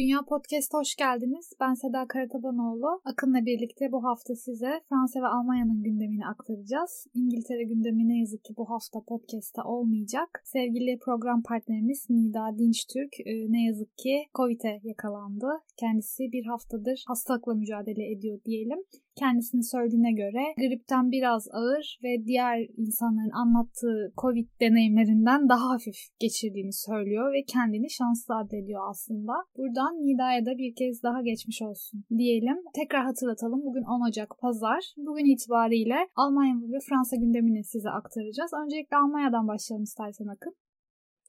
Dünya Podcast'a hoş geldiniz. Ben Seda Karatabanoğlu. Akın'la birlikte bu hafta size Fransa ve Almanya'nın gündemini aktaracağız. İngiltere gündemi ne yazık ki bu hafta podcast'ta olmayacak. Sevgili program partnerimiz Nida Dinçtürk e, ne yazık ki Covid'e yakalandı. Kendisi bir haftadır hastalıkla mücadele ediyor diyelim. Kendisinin söylediğine göre gripten biraz ağır ve diğer insanların anlattığı Covid deneyimlerinden daha hafif geçirdiğini söylüyor ve kendini şanslı addediyor aslında. Buradan Nida'ya da bir kez daha geçmiş olsun diyelim. Tekrar hatırlatalım. Bugün 10 Ocak Pazar. Bugün itibariyle Almanya ve Fransa gündemini size aktaracağız. Öncelikle Almanya'dan başlayalım istersen Akın.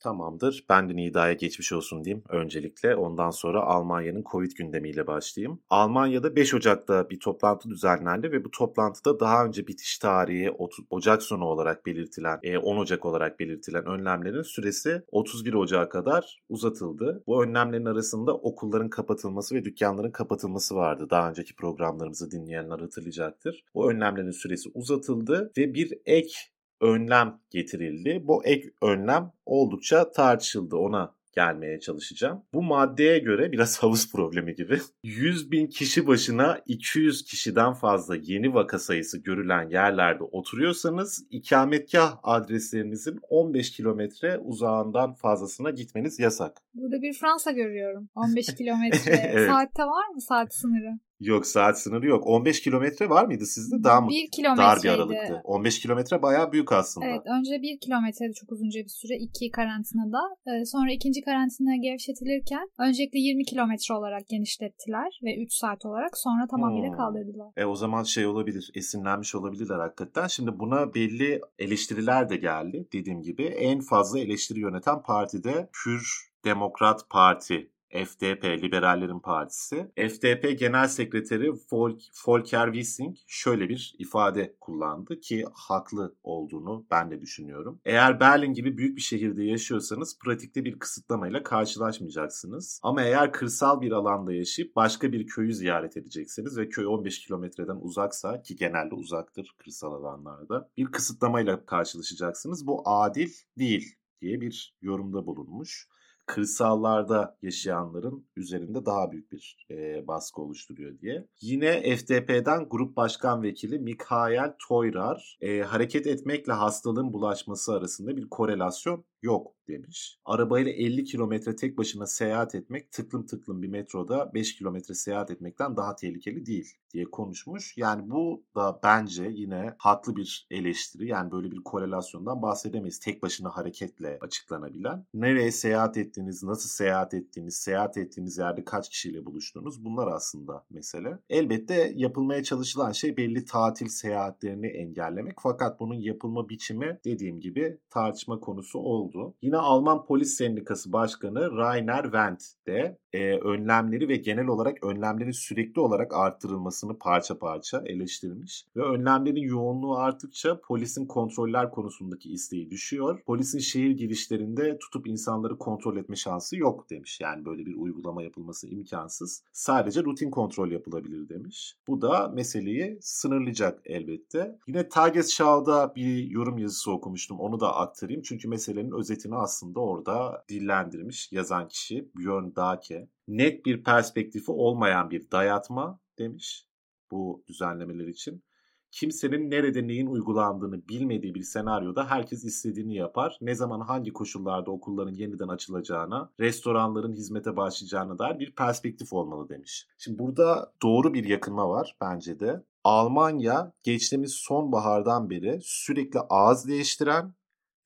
Tamamdır. Ben de Nida'ya geçmiş olsun diyeyim öncelikle. Ondan sonra Almanya'nın Covid gündemiyle başlayayım. Almanya'da 5 Ocak'ta bir toplantı düzenlendi ve bu toplantıda daha önce bitiş tarihi Ocak sonu olarak belirtilen, 10 Ocak olarak belirtilen önlemlerin süresi 31 Ocak'a kadar uzatıldı. Bu önlemlerin arasında okulların kapatılması ve dükkanların kapatılması vardı. Daha önceki programlarımızı dinleyenler hatırlayacaktır. Bu önlemlerin süresi uzatıldı ve bir ek önlem getirildi. Bu ek önlem oldukça tartışıldı. Ona gelmeye çalışacağım. Bu maddeye göre biraz havuz problemi gibi 100 bin kişi başına 200 kişiden fazla yeni vaka sayısı görülen yerlerde oturuyorsanız ikametgah adreslerinizin 15 kilometre uzağından fazlasına gitmeniz yasak. Burada bir Fransa görüyorum. 15 kilometre. evet. Saatte var mı saat sınırı? Yok saat sınırı yok. 15 kilometre var mıydı sizde? Daha mı bir dar bir aralıktı? 15 kilometre bayağı büyük aslında. Evet önce bir kilometreydi çok uzunca bir süre. iki karantinada. Ee, sonra ikinci karantina gevşetilirken öncelikle 20 kilometre olarak genişlettiler ve 3 saat olarak sonra tamamıyla hmm. kaldırdılar. E o zaman şey olabilir esinlenmiş olabilirler hakikaten. Şimdi buna belli eleştiriler de geldi dediğim gibi. En fazla eleştiri yöneten partide Pür Demokrat Parti FDP, Liberallerin Partisi. FDP Genel Sekreteri Volk, Volker Wissing şöyle bir ifade kullandı ki haklı olduğunu ben de düşünüyorum. Eğer Berlin gibi büyük bir şehirde yaşıyorsanız pratikte bir kısıtlamayla karşılaşmayacaksınız. Ama eğer kırsal bir alanda yaşayıp başka bir köyü ziyaret edeceksiniz ve köy 15 kilometreden uzaksa ki genelde uzaktır kırsal alanlarda bir kısıtlamayla karşılaşacaksınız. Bu adil değil diye bir yorumda bulunmuş kırsallarda yaşayanların üzerinde daha büyük bir e, baskı oluşturuyor diye. Yine FDP'den Grup Başkan Vekili Mikhail Toyrar e, hareket etmekle hastalığın bulaşması arasında bir korelasyon yok demiş. Arabayla 50 kilometre tek başına seyahat etmek tıklım tıklım bir metroda 5 kilometre seyahat etmekten daha tehlikeli değil diye konuşmuş. Yani bu da bence yine haklı bir eleştiri. Yani böyle bir korelasyondan bahsedemeyiz. Tek başına hareketle açıklanabilen. Nereye seyahat ettiğiniz, nasıl seyahat ettiğiniz, seyahat ettiğiniz yerde kaç kişiyle buluştuğunuz bunlar aslında mesele. Elbette yapılmaya çalışılan şey belli tatil seyahatlerini engellemek. Fakat bunun yapılma biçimi dediğim gibi tartışma konusu oldu. Yine Alman Polis Sendikası Başkanı Rainer Wendt de e, önlemleri ve genel olarak önlemlerin sürekli olarak arttırılmasını parça parça eleştirmiş. Ve önlemlerin yoğunluğu arttıkça polisin kontroller konusundaki isteği düşüyor. Polisin şehir girişlerinde tutup insanları kontrol etme şansı yok demiş. Yani böyle bir uygulama yapılması imkansız. Sadece rutin kontrol yapılabilir demiş. Bu da meseleyi sınırlayacak elbette. Yine Tagesschau'da bir yorum yazısı okumuştum. Onu da aktarayım. Çünkü meselenin özetini aslında orada dillendirmiş yazan kişi Björn Dake. Net bir perspektifi olmayan bir dayatma demiş bu düzenlemeler için. Kimsenin nerede neyin uygulandığını bilmediği bir senaryoda herkes istediğini yapar. Ne zaman hangi koşullarda okulların yeniden açılacağına, restoranların hizmete başlayacağına dair bir perspektif olmalı demiş. Şimdi burada doğru bir yakınma var bence de. Almanya geçtiğimiz sonbahardan beri sürekli ağız değiştiren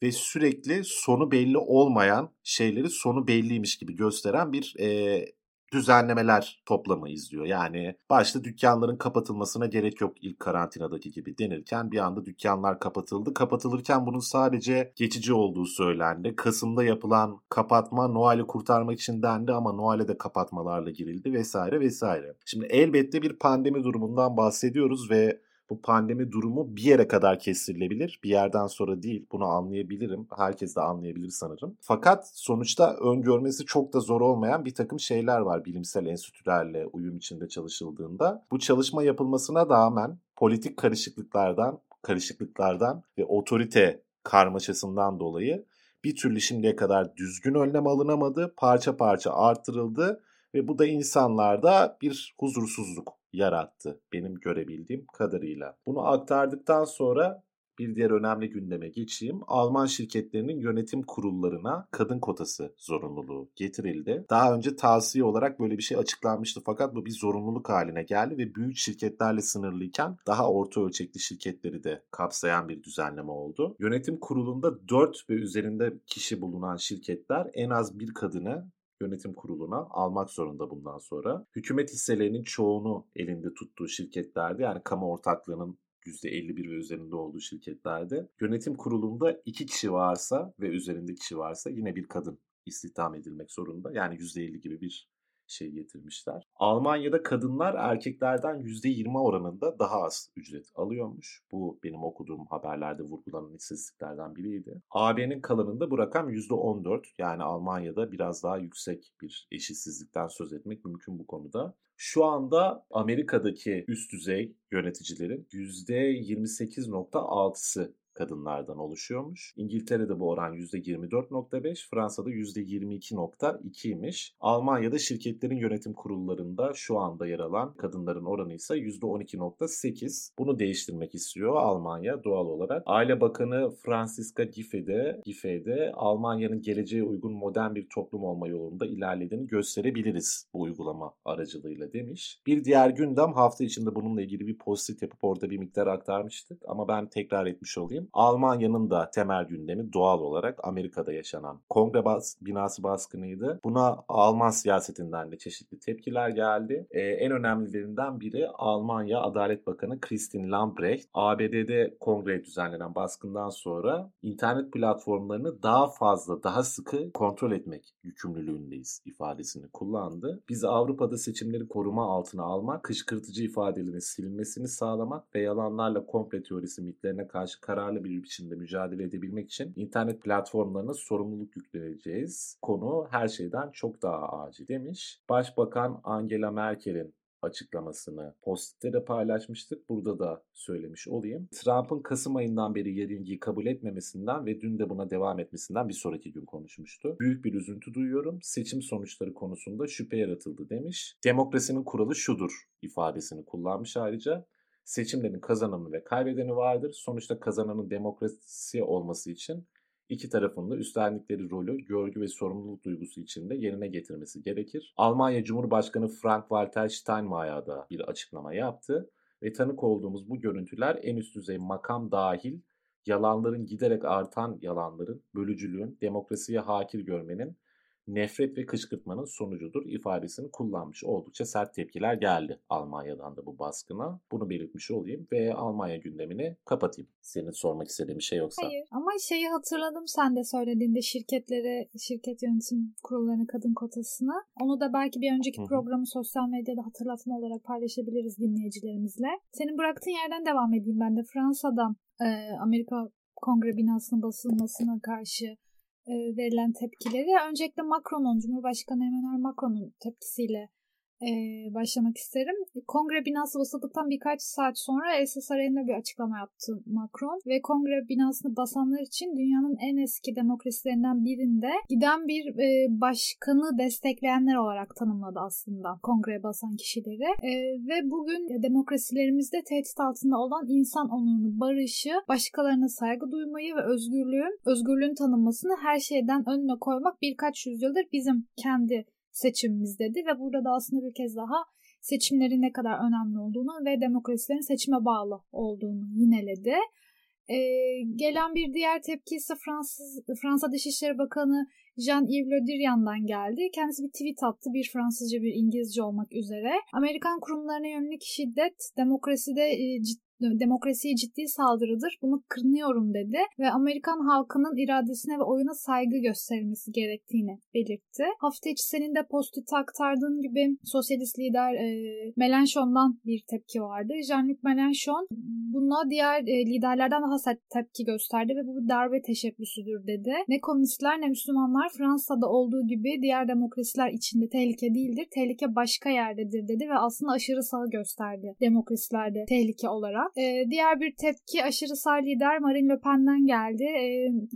ve sürekli sonu belli olmayan şeyleri sonu belliymiş gibi gösteren bir e, düzenlemeler toplamı izliyor. Yani başta dükkanların kapatılmasına gerek yok ilk karantinadaki gibi denirken bir anda dükkanlar kapatıldı. Kapatılırken bunun sadece geçici olduğu söylendi. Kasım'da yapılan kapatma Noel'i kurtarmak için dendi ama Noel'e de kapatmalarla girildi vesaire vesaire. Şimdi elbette bir pandemi durumundan bahsediyoruz ve bu pandemi durumu bir yere kadar kestirilebilir. Bir yerden sonra değil. Bunu anlayabilirim. Herkes de anlayabilir sanırım. Fakat sonuçta öngörmesi çok da zor olmayan bir takım şeyler var bilimsel enstitülerle uyum içinde çalışıldığında. Bu çalışma yapılmasına rağmen politik karışıklıklardan, karışıklıklardan ve otorite karmaşasından dolayı bir türlü şimdiye kadar düzgün önlem alınamadı. Parça parça artırıldı ve bu da insanlarda bir huzursuzluk yarattı benim görebildiğim kadarıyla. Bunu aktardıktan sonra bir diğer önemli gündeme geçeyim. Alman şirketlerinin yönetim kurullarına kadın kotası zorunluluğu getirildi. Daha önce tavsiye olarak böyle bir şey açıklanmıştı fakat bu bir zorunluluk haline geldi ve büyük şirketlerle sınırlıyken daha orta ölçekli şirketleri de kapsayan bir düzenleme oldu. Yönetim kurulunda 4 ve üzerinde kişi bulunan şirketler en az bir kadını yönetim kuruluna almak zorunda bundan sonra. Hükümet hisselerinin çoğunu elinde tuttuğu şirketlerde yani kamu ortaklığının %51 ve üzerinde olduğu şirketlerde yönetim kurulunda iki kişi varsa ve üzerinde kişi varsa yine bir kadın istihdam edilmek zorunda. Yani %50 gibi bir şey getirmişler. Almanya'da kadınlar erkeklerden %20 oranında daha az ücret alıyormuş. Bu benim okuduğum haberlerde vurgulanan istatistiklerden biriydi. AB'nin kalanında bu rakam %14. Yani Almanya'da biraz daha yüksek bir eşitsizlikten söz etmek mümkün bu konuda. Şu anda Amerika'daki üst düzey yöneticilerin %28.6'sı kadınlardan oluşuyormuş. İngiltere'de bu oran %24.5, Fransa'da %22.2'ymiş. Almanya'da şirketlerin yönetim kurullarında şu anda yer alan kadınların oranı ise %12.8. Bunu değiştirmek istiyor Almanya doğal olarak. Aile Bakanı Franziska Giffey'de, Giffey'de Almanya'nın geleceğe uygun modern bir toplum olma yolunda ilerlediğini gösterebiliriz bu uygulama aracılığıyla demiş. Bir diğer gündem hafta içinde bununla ilgili bir post yapıp orada bir miktar aktarmıştık ama ben tekrar etmiş olayım. Almanya'nın da temel gündemi doğal olarak Amerika'da yaşanan kongre bas binası baskınıydı. Buna Alman siyasetinden de çeşitli tepkiler geldi. Ee, en önemlilerinden biri Almanya Adalet Bakanı Christine Lambrecht. ABD'de kongre düzenlenen baskından sonra internet platformlarını daha fazla, daha sıkı kontrol etmek yükümlülüğündeyiz ifadesini kullandı. Biz Avrupa'da seçimleri koruma altına almak, kışkırtıcı ifadelerin silinmesini sağlamak ve yalanlarla komple teorisi mitlerine karşı kararlı kararlı bir biçimde mücadele edebilmek için internet platformlarına sorumluluk yükleneceğiz. Konu her şeyden çok daha acil demiş. Başbakan Angela Merkel'in açıklamasını Post'te de paylaşmıştık. Burada da söylemiş olayım. Trump'ın Kasım ayından beri yenilgiyi kabul etmemesinden ve dün de buna devam etmesinden bir sonraki gün konuşmuştu. Büyük bir üzüntü duyuyorum. Seçim sonuçları konusunda şüphe yaratıldı demiş. Demokrasinin kuralı şudur ifadesini kullanmış ayrıca seçimlerin kazananı ve kaybedeni vardır. Sonuçta kazananın demokrasi olması için iki tarafın da üstlendikleri rolü görgü ve sorumluluk duygusu içinde yerine getirmesi gerekir. Almanya Cumhurbaşkanı Frank-Walter Steinmeier da bir açıklama yaptı ve tanık olduğumuz bu görüntüler en üst düzey makam dahil yalanların giderek artan yalanların, bölücülüğün, demokrasiye hakir görmenin nefret ve kışkırtmanın sonucudur ifadesini kullanmış. Oldukça sert tepkiler geldi Almanya'dan da bu baskına. Bunu belirtmiş olayım ve Almanya gündemini kapatayım. Senin sormak istediğin bir şey yoksa. Hayır ama şeyi hatırladım sen de söylediğinde şirketlere, şirket yönetim kurullarına kadın kotasını. Onu da belki bir önceki Hı-hı. programı sosyal medyada hatırlatma olarak paylaşabiliriz dinleyicilerimizle. Senin bıraktığın yerden devam edeyim ben de. Fransa'dan e, Amerika Kongre binasının basılmasına karşı verilen tepkileri. Öncelikle Macron'un, Cumhurbaşkanı Emmanuel Macron'un tepkisiyle e, başlamak isterim. Kongre binası basıldıktan birkaç saat sonra Sarayı'nda bir açıklama yaptı Macron ve kongre binasını basanlar için dünyanın en eski demokrasilerinden birinde giden bir e, başkanı destekleyenler olarak tanımladı aslında kongreye basan kişileri e, ve bugün demokrasilerimizde tehdit altında olan insan onurunu, barışı, başkalarına saygı duymayı ve özgürlüğün, özgürlüğün tanınmasını her şeyden önüne koymak birkaç yüzyıldır bizim kendi seçimimiz dedi ve burada da aslında bir kez daha seçimlerin ne kadar önemli olduğunu ve demokrasilerin seçime bağlı olduğunu yineledi. Ee, gelen bir diğer tepki ise Fransız, Fransa Dışişleri Bakanı Jean-Yves Le Drian'dan geldi. Kendisi bir tweet attı. Bir Fransızca bir İngilizce olmak üzere. Amerikan kurumlarına yönelik şiddet demokraside e, ciddi demokrasiye ciddi saldırıdır. Bunu kınıyorum dedi ve Amerikan halkının iradesine ve oyuna saygı gösterilmesi gerektiğini belirtti. Hafta içi senin de postite aktardığın gibi sosyalist lider e, Mélenchon'dan bir tepki vardı. Jean-Luc Mélenchon buna diğer e, liderlerden daha sert tepki gösterdi ve bu bir darbe teşebbüsüdür dedi. Ne komünistler ne Müslümanlar Fransa'da olduğu gibi diğer demokrasiler içinde tehlike değildir. Tehlike başka yerdedir dedi ve aslında aşırı sağ gösterdi demokrasilerde tehlike olarak. E, diğer bir tepki aşırı sağ lider Marine Le Pen'den geldi. E,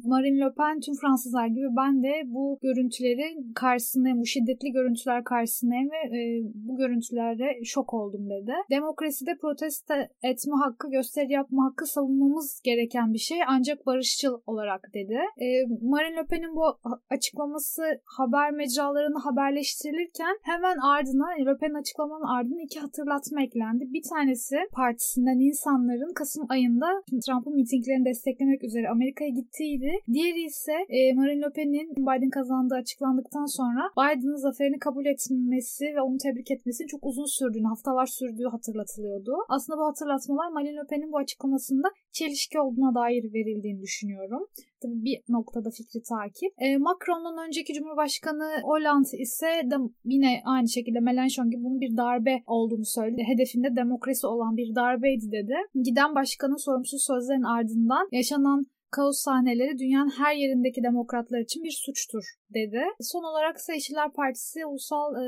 Marine Le Pen tüm Fransızlar gibi ben de bu görüntüleri karşısındayım, bu şiddetli görüntüler karşısındayım ve e, bu görüntülerde şok oldum dedi. Demokraside protesto etme hakkı, gösteri yapma hakkı savunmamız gereken bir şey ancak barışçıl olarak dedi. E, Marine Le Pen'in bu açıklaması haber mecralarını haberleştirilirken hemen ardına Le Pen açıklamanın ardından iki hatırlatma eklendi. Bir tanesi partisinden insanların Kasım ayında Trump'ın mitinglerini desteklemek üzere Amerika'ya gittiğiydi. Diğeri ise e, Marine Le Pen'in Biden kazandığı açıklandıktan sonra Biden'ın zaferini kabul etmesi ve onu tebrik etmesinin çok uzun sürdüğünü, haftalar sürdüğü hatırlatılıyordu. Aslında bu hatırlatmalar Marine Le Pen'in bu açıklamasında çelişki olduğuna dair verildiğini düşünüyorum. Tabii bir noktada fikri takip. E, Macron'dan önceki Cumhurbaşkanı Hollande ise de yine aynı şekilde Mélenchon gibi bunun bir darbe olduğunu söyledi. Hedefinde demokrasi olan bir darbeydi dedi. Giden başkanın sorumsuz sözlerin ardından yaşanan kaos sahneleri dünyanın her yerindeki demokratlar için bir suçtur dedi. Son olarak ise Yeşiller Partisi Ulusal e,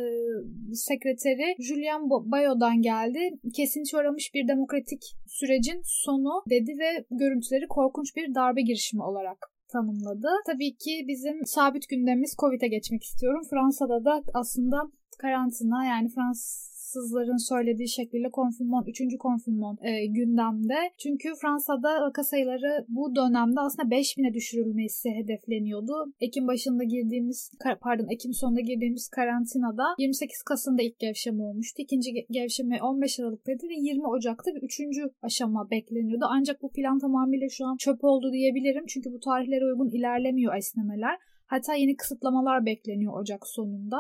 Sekreteri Julian Bayo'dan geldi. Kesinti uğramış bir demokratik sürecin sonu dedi ve görüntüleri korkunç bir darbe girişimi olarak tanımladı. Tabii ki bizim sabit gündemimiz Covid'e geçmek istiyorum. Fransa'da da aslında karantina yani Fransız Fransızların söylediği şekliyle konfirmon, 3. konfirmon e, gündemde. Çünkü Fransa'da vaka sayıları bu dönemde aslında 5000'e düşürülmesi hedefleniyordu. Ekim başında girdiğimiz, pardon Ekim sonunda girdiğimiz karantinada 28 Kasım'da ilk gevşeme olmuştu. İkinci gevşeme 15 Aralık'taydı ve 20 Ocak'ta bir üçüncü aşama bekleniyordu. Ancak bu plan tamamıyla şu an çöp oldu diyebilirim. Çünkü bu tarihlere uygun ilerlemiyor esnemeler. Hatta yeni kısıtlamalar bekleniyor Ocak sonunda.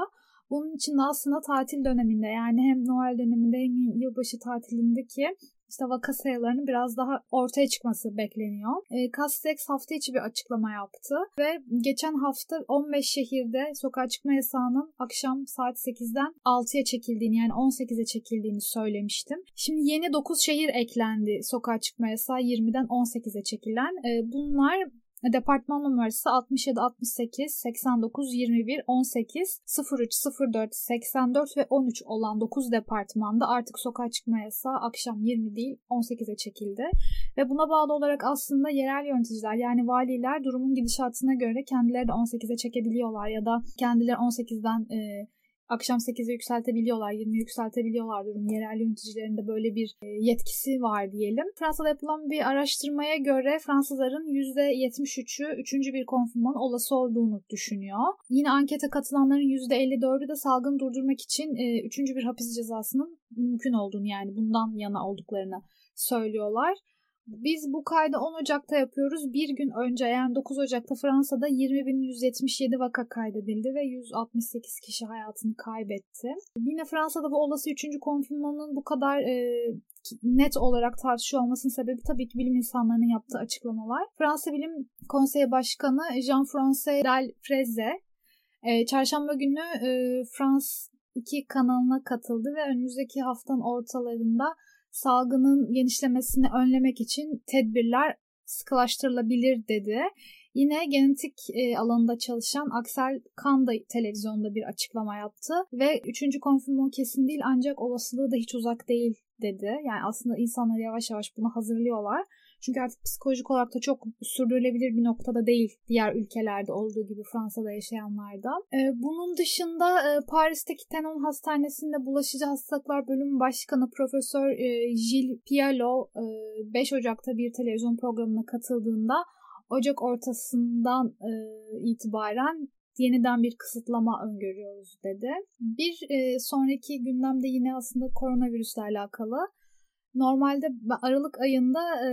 Bunun için de aslında tatil döneminde yani hem Noel döneminde hem yılbaşı tatilindeki işte vaka sayılarının biraz daha ortaya çıkması bekleniyor. E, Castex hafta içi bir açıklama yaptı ve geçen hafta 15 şehirde sokağa çıkma yasağının akşam saat 8'den 6'ya çekildiğini yani 18'e çekildiğini söylemiştim. Şimdi yeni 9 şehir eklendi sokağa çıkma yasağı 20'den 18'e çekilen. E, bunlar Departman numarası 67 68 89 21 18 03 04 84 ve 13 olan 9 departmanda artık sokağa çıkma yasağı akşam 20 değil 18'e çekildi. Ve buna bağlı olarak aslında yerel yöneticiler yani valiler durumun gidişatına göre kendileri de 18'e çekebiliyorlar ya da kendileri 18'den e, akşam 8'e yükseltebiliyorlar, 20'ye yükseltebiliyorlar durum. Yerel yöneticilerin de böyle bir e, yetkisi var diyelim. Fransa'da yapılan bir araştırmaya göre Fransızların %73'ü 3. bir konfirman olası olduğunu düşünüyor. Yine ankete katılanların %54'ü de salgın durdurmak için 3. E, bir hapis cezasının mümkün olduğunu yani bundan yana olduklarını söylüyorlar. Biz bu kaydı 10 Ocak'ta yapıyoruz. Bir gün önce yani 9 Ocak'ta Fransa'da 20.177 vaka kaydedildi ve 168 kişi hayatını kaybetti. Yine Fransa'da bu olası 3. konfirmanın bu kadar e, net olarak tartışıyor olmasının sebebi tabii ki bilim insanlarının yaptığı açıklamalar. Fransa Bilim Konseyi Başkanı Jean-François Dalfreze e, çarşamba günü e, Frans 2 kanalına katıldı ve önümüzdeki haftanın ortalarında salgının genişlemesini önlemek için tedbirler sıkılaştırılabilir dedi. Yine genetik e, alanında çalışan Aksel Kan da televizyonda bir açıklama yaptı ve üçüncü konfirmasyon kesin değil ancak olasılığı da hiç uzak değil dedi. Yani aslında insanlar yavaş yavaş bunu hazırlıyorlar. Çünkü artık psikolojik olarak da çok sürdürülebilir bir noktada değil diğer ülkelerde olduğu gibi Fransa'da yaşayanlarda. Ee, bunun dışında e, Paris'teki Tenon Hastanesi'nde bulaşıcı hastalıklar bölümü başkanı Profesör e, Gilles Pialot e, 5 Ocak'ta bir televizyon programına katıldığında Ocak ortasından e, itibaren yeniden bir kısıtlama öngörüyoruz dedi. Bir e, sonraki gündemde yine aslında koronavirüsle alakalı. Normalde Aralık ayında e,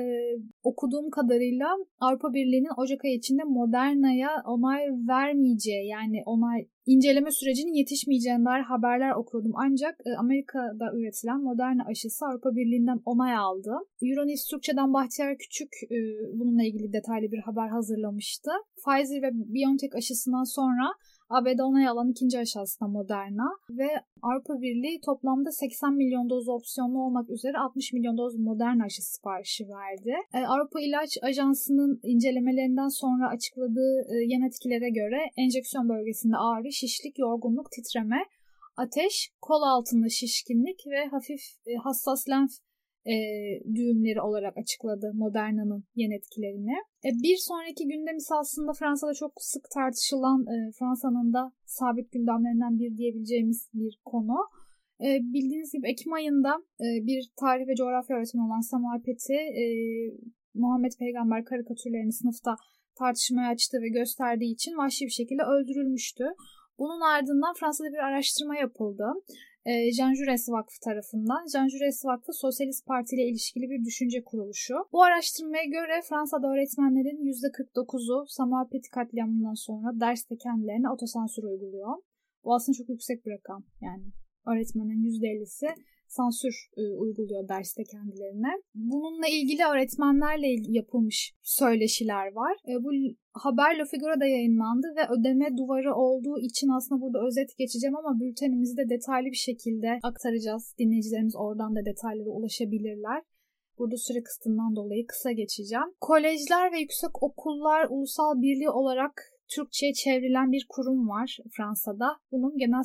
okuduğum kadarıyla Avrupa Birliği'nin Ocak ayı içinde Moderna'ya onay vermeyeceği yani onay inceleme sürecinin yetişmeyeceğine dair haberler okuyordum. Ancak e, Amerika'da üretilen Moderna aşısı Avrupa Birliği'nden onay aldı. Euronews Türkçe'den Bahtiyar Küçük e, bununla ilgili detaylı bir haber hazırlamıştı. Pfizer ve BioNTech aşısından sonra ABD onay alan ikinci aşı aslında Moderna ve Avrupa Birliği toplamda 80 milyon doz opsiyonlu olmak üzere 60 milyon doz Moderna aşı siparişi verdi. E, Avrupa İlaç Ajansı'nın incelemelerinden sonra açıkladığı e, yan etkilere göre enjeksiyon bölgesinde ağrı, şişlik, yorgunluk, titreme, ateş, kol altında şişkinlik ve hafif e, hassas lenf e, düğümleri olarak açıkladı Moderna'nın yan etkilerini. E, bir sonraki gündem ise aslında Fransa'da çok sık tartışılan e, Fransa'nın da sabit gündemlerinden bir diyebileceğimiz bir konu. E, bildiğiniz gibi Ekim ayında e, bir tarih ve coğrafya öğretmeni olan Samuel Peti e, Muhammed Peygamber karikatürlerini sınıfta tartışmaya açtı ve gösterdiği için vahşi bir şekilde öldürülmüştü. Bunun ardından Fransa'da bir araştırma yapıldı. E, Jean Jaurès Vakfı tarafından. Jean Jaurès Vakfı Sosyalist Parti ile ilişkili bir düşünce kuruluşu. Bu araştırmaya göre Fransa'da öğretmenlerin %49'u Samuel Paty katliamından sonra derste kendilerine otosansür uyguluyor. Bu aslında çok yüksek bir rakam. Yani öğretmenin %50'si sansür e, uyguluyor derste kendilerine. Bununla ilgili öğretmenlerle yapılmış söyleşiler var. E, bu haber Le Figaro'da yayınlandı ve ödeme duvarı olduğu için aslında burada özet geçeceğim ama bültenimizi de detaylı bir şekilde aktaracağız. Dinleyicilerimiz oradan da detaylara ulaşabilirler. Burada süre kısıtından dolayı kısa geçeceğim. Kolejler ve yüksek okullar ulusal birliği olarak Türkçe'ye çevrilen bir kurum var Fransa'da. Bunun genel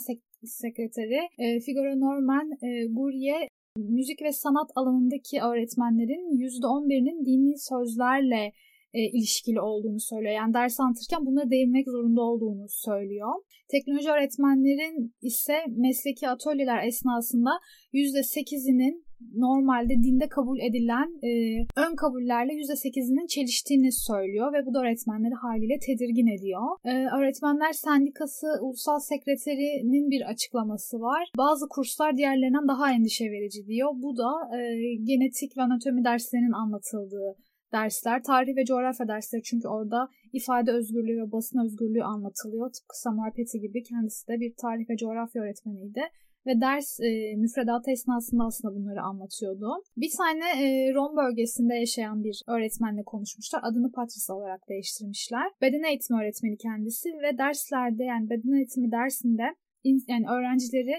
sekreteri e, Figaro Norman e, Gurye müzik ve sanat alanındaki öğretmenlerin %11'inin dini sözlerle e, ilişkili olduğunu söylüyor. Yani ders anlatırken buna değinmek zorunda olduğunu söylüyor. Teknoloji öğretmenlerin ise mesleki atölyeler esnasında %8'inin normalde dinde kabul edilen e, ön kabullerle %8'inin çeliştiğini söylüyor ve bu da öğretmenleri haliyle tedirgin ediyor. E, öğretmenler Sendikası Ulusal Sekreterinin bir açıklaması var. Bazı kurslar diğerlerinden daha endişe verici diyor. Bu da e, genetik ve anatomi derslerinin anlatıldığı dersler, tarih ve coğrafya dersleri çünkü orada ifade özgürlüğü ve basın özgürlüğü anlatılıyor. Tıpkı Samuel Peti gibi kendisi de bir tarih ve coğrafya öğretmeniydi ve ders e, müfredatı esnasında aslında bunları anlatıyordu. Bir tane e, Rom bölgesinde yaşayan bir öğretmenle konuşmuşlar. Adını Patrice olarak değiştirmişler. Beden eğitimi öğretmeni kendisi ve derslerde yani beden eğitimi dersinde yani öğrencileri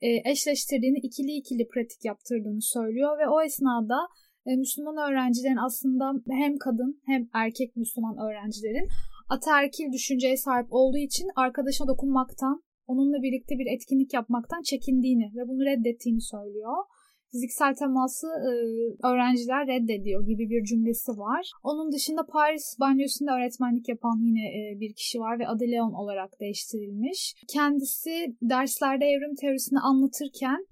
e, eşleştirdiğini, ikili ikili pratik yaptırdığını söylüyor ve o esnada e, Müslüman öğrencilerin aslında hem kadın hem erkek Müslüman öğrencilerin ataerkil düşünceye sahip olduğu için arkadaşına dokunmaktan onunla birlikte bir etkinlik yapmaktan çekindiğini ve bunu reddettiğini söylüyor. Fiziksel teması e, öğrenciler reddediyor gibi bir cümlesi var. Onun dışında Paris banyosunda öğretmenlik yapan yine e, bir kişi var ve adı Leon olarak değiştirilmiş. Kendisi derslerde evrim teorisini anlatırken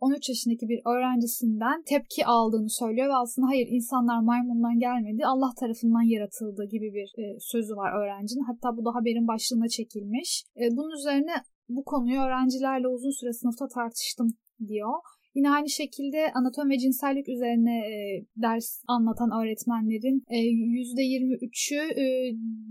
13 e, yaşındaki bir öğrencisinden tepki aldığını söylüyor ve aslında hayır insanlar maymundan gelmedi Allah tarafından yaratıldı gibi bir e, sözü var öğrencinin. Hatta bu da haberin başlığına çekilmiş. E, bunun üzerine bu konuyu öğrencilerle uzun süre sınıfta tartıştım diyor. Yine aynı şekilde anatom ve cinsellik üzerine e, ders anlatan öğretmenlerin e, %23'ü e,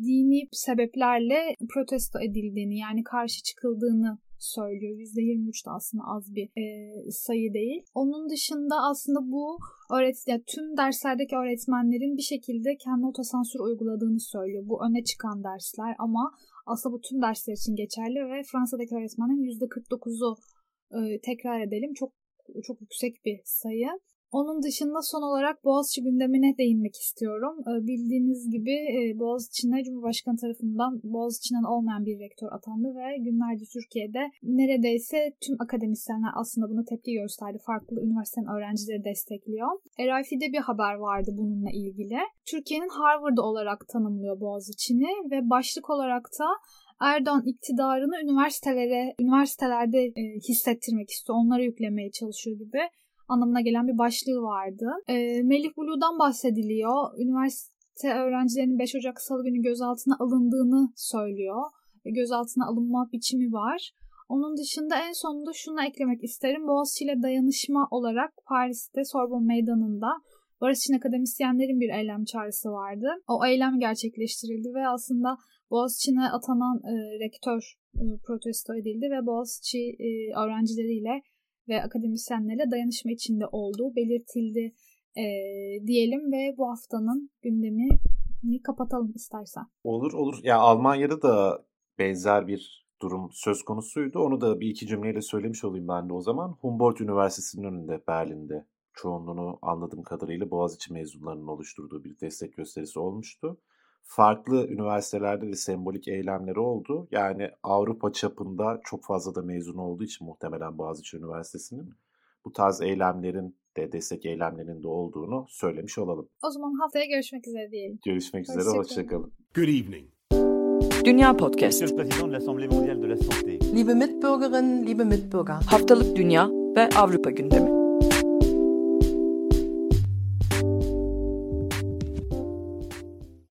dini sebeplerle protesto edildiğini yani karşı çıkıldığını söylüyor. %23 de aslında az bir e, sayı değil. Onun dışında aslında bu öğret yani tüm derslerdeki öğretmenlerin bir şekilde kendi otosansür uyguladığını söylüyor. Bu öne çıkan dersler ama aslında bu tüm dersler için geçerli ve Fransa'daki öğretmenlerin %49'u e, tekrar edelim çok çok yüksek bir sayı. Onun dışında son olarak Boğaziçi gündemine değinmek istiyorum. Ee, bildiğiniz gibi e, Boğaziçi'ne Cumhurbaşkanı tarafından Boğaziçi'nden olmayan bir rektör atandı ve günlerce Türkiye'de neredeyse tüm akademisyenler aslında buna tepki gösterdi. Farklı üniversitenin öğrencileri destekliyor. RIF'de bir haber vardı bununla ilgili. Türkiye'nin Harvard olarak tanımlıyor Boğaziçi'ni ve başlık olarak da Erdoğan iktidarını üniversitelere, üniversitelerde e, hissettirmek istiyor. Onlara yüklemeye çalışıyor gibi anlamına gelen bir başlığı vardı. E, Melih Bulu'dan bahsediliyor. Üniversite öğrencilerinin 5 Ocak Salı günü gözaltına alındığını söylüyor. Gözaltına alınma biçimi var. Onun dışında en sonunda şunu eklemek isterim. Boğaziçi ile dayanışma olarak Paris'te Sorbonne Meydanı'nda Barış için akademisyenlerin bir eylem çağrısı vardı. O eylem gerçekleştirildi ve aslında Boğaziçi'ne atanan e, rektör e, protesto edildi ve Boğaziçi e, öğrencileriyle ve akademisyenlerle dayanışma içinde olduğu belirtildi e, diyelim ve bu haftanın gündemini kapatalım istersen. Olur olur. Ya Almanya'da da benzer bir durum söz konusuydu. Onu da bir iki cümleyle söylemiş olayım ben de o zaman. Humboldt Üniversitesi'nin önünde Berlin'de çoğunluğunu anladığım kadarıyla Boğaziçi mezunlarının oluşturduğu bir destek gösterisi olmuştu. Farklı üniversitelerde de sembolik eylemleri oldu. Yani Avrupa çapında çok fazla da mezun olduğu için muhtemelen Boğaziçi Üniversitesi'nin bu tarz eylemlerin de destek eylemlerinin de olduğunu söylemiş olalım. O zaman haftaya görüşmek üzere diyelim. Görüşmek üzere, Hoşça hoşçakalın. Good evening. Dünya Podcast. Monsieur le Président de l'Assemblée mondiale de la santé. Liebe Mitbürgerinnen, liebe Mitbürger. Haftalık Dünya ve Avrupa gündemi.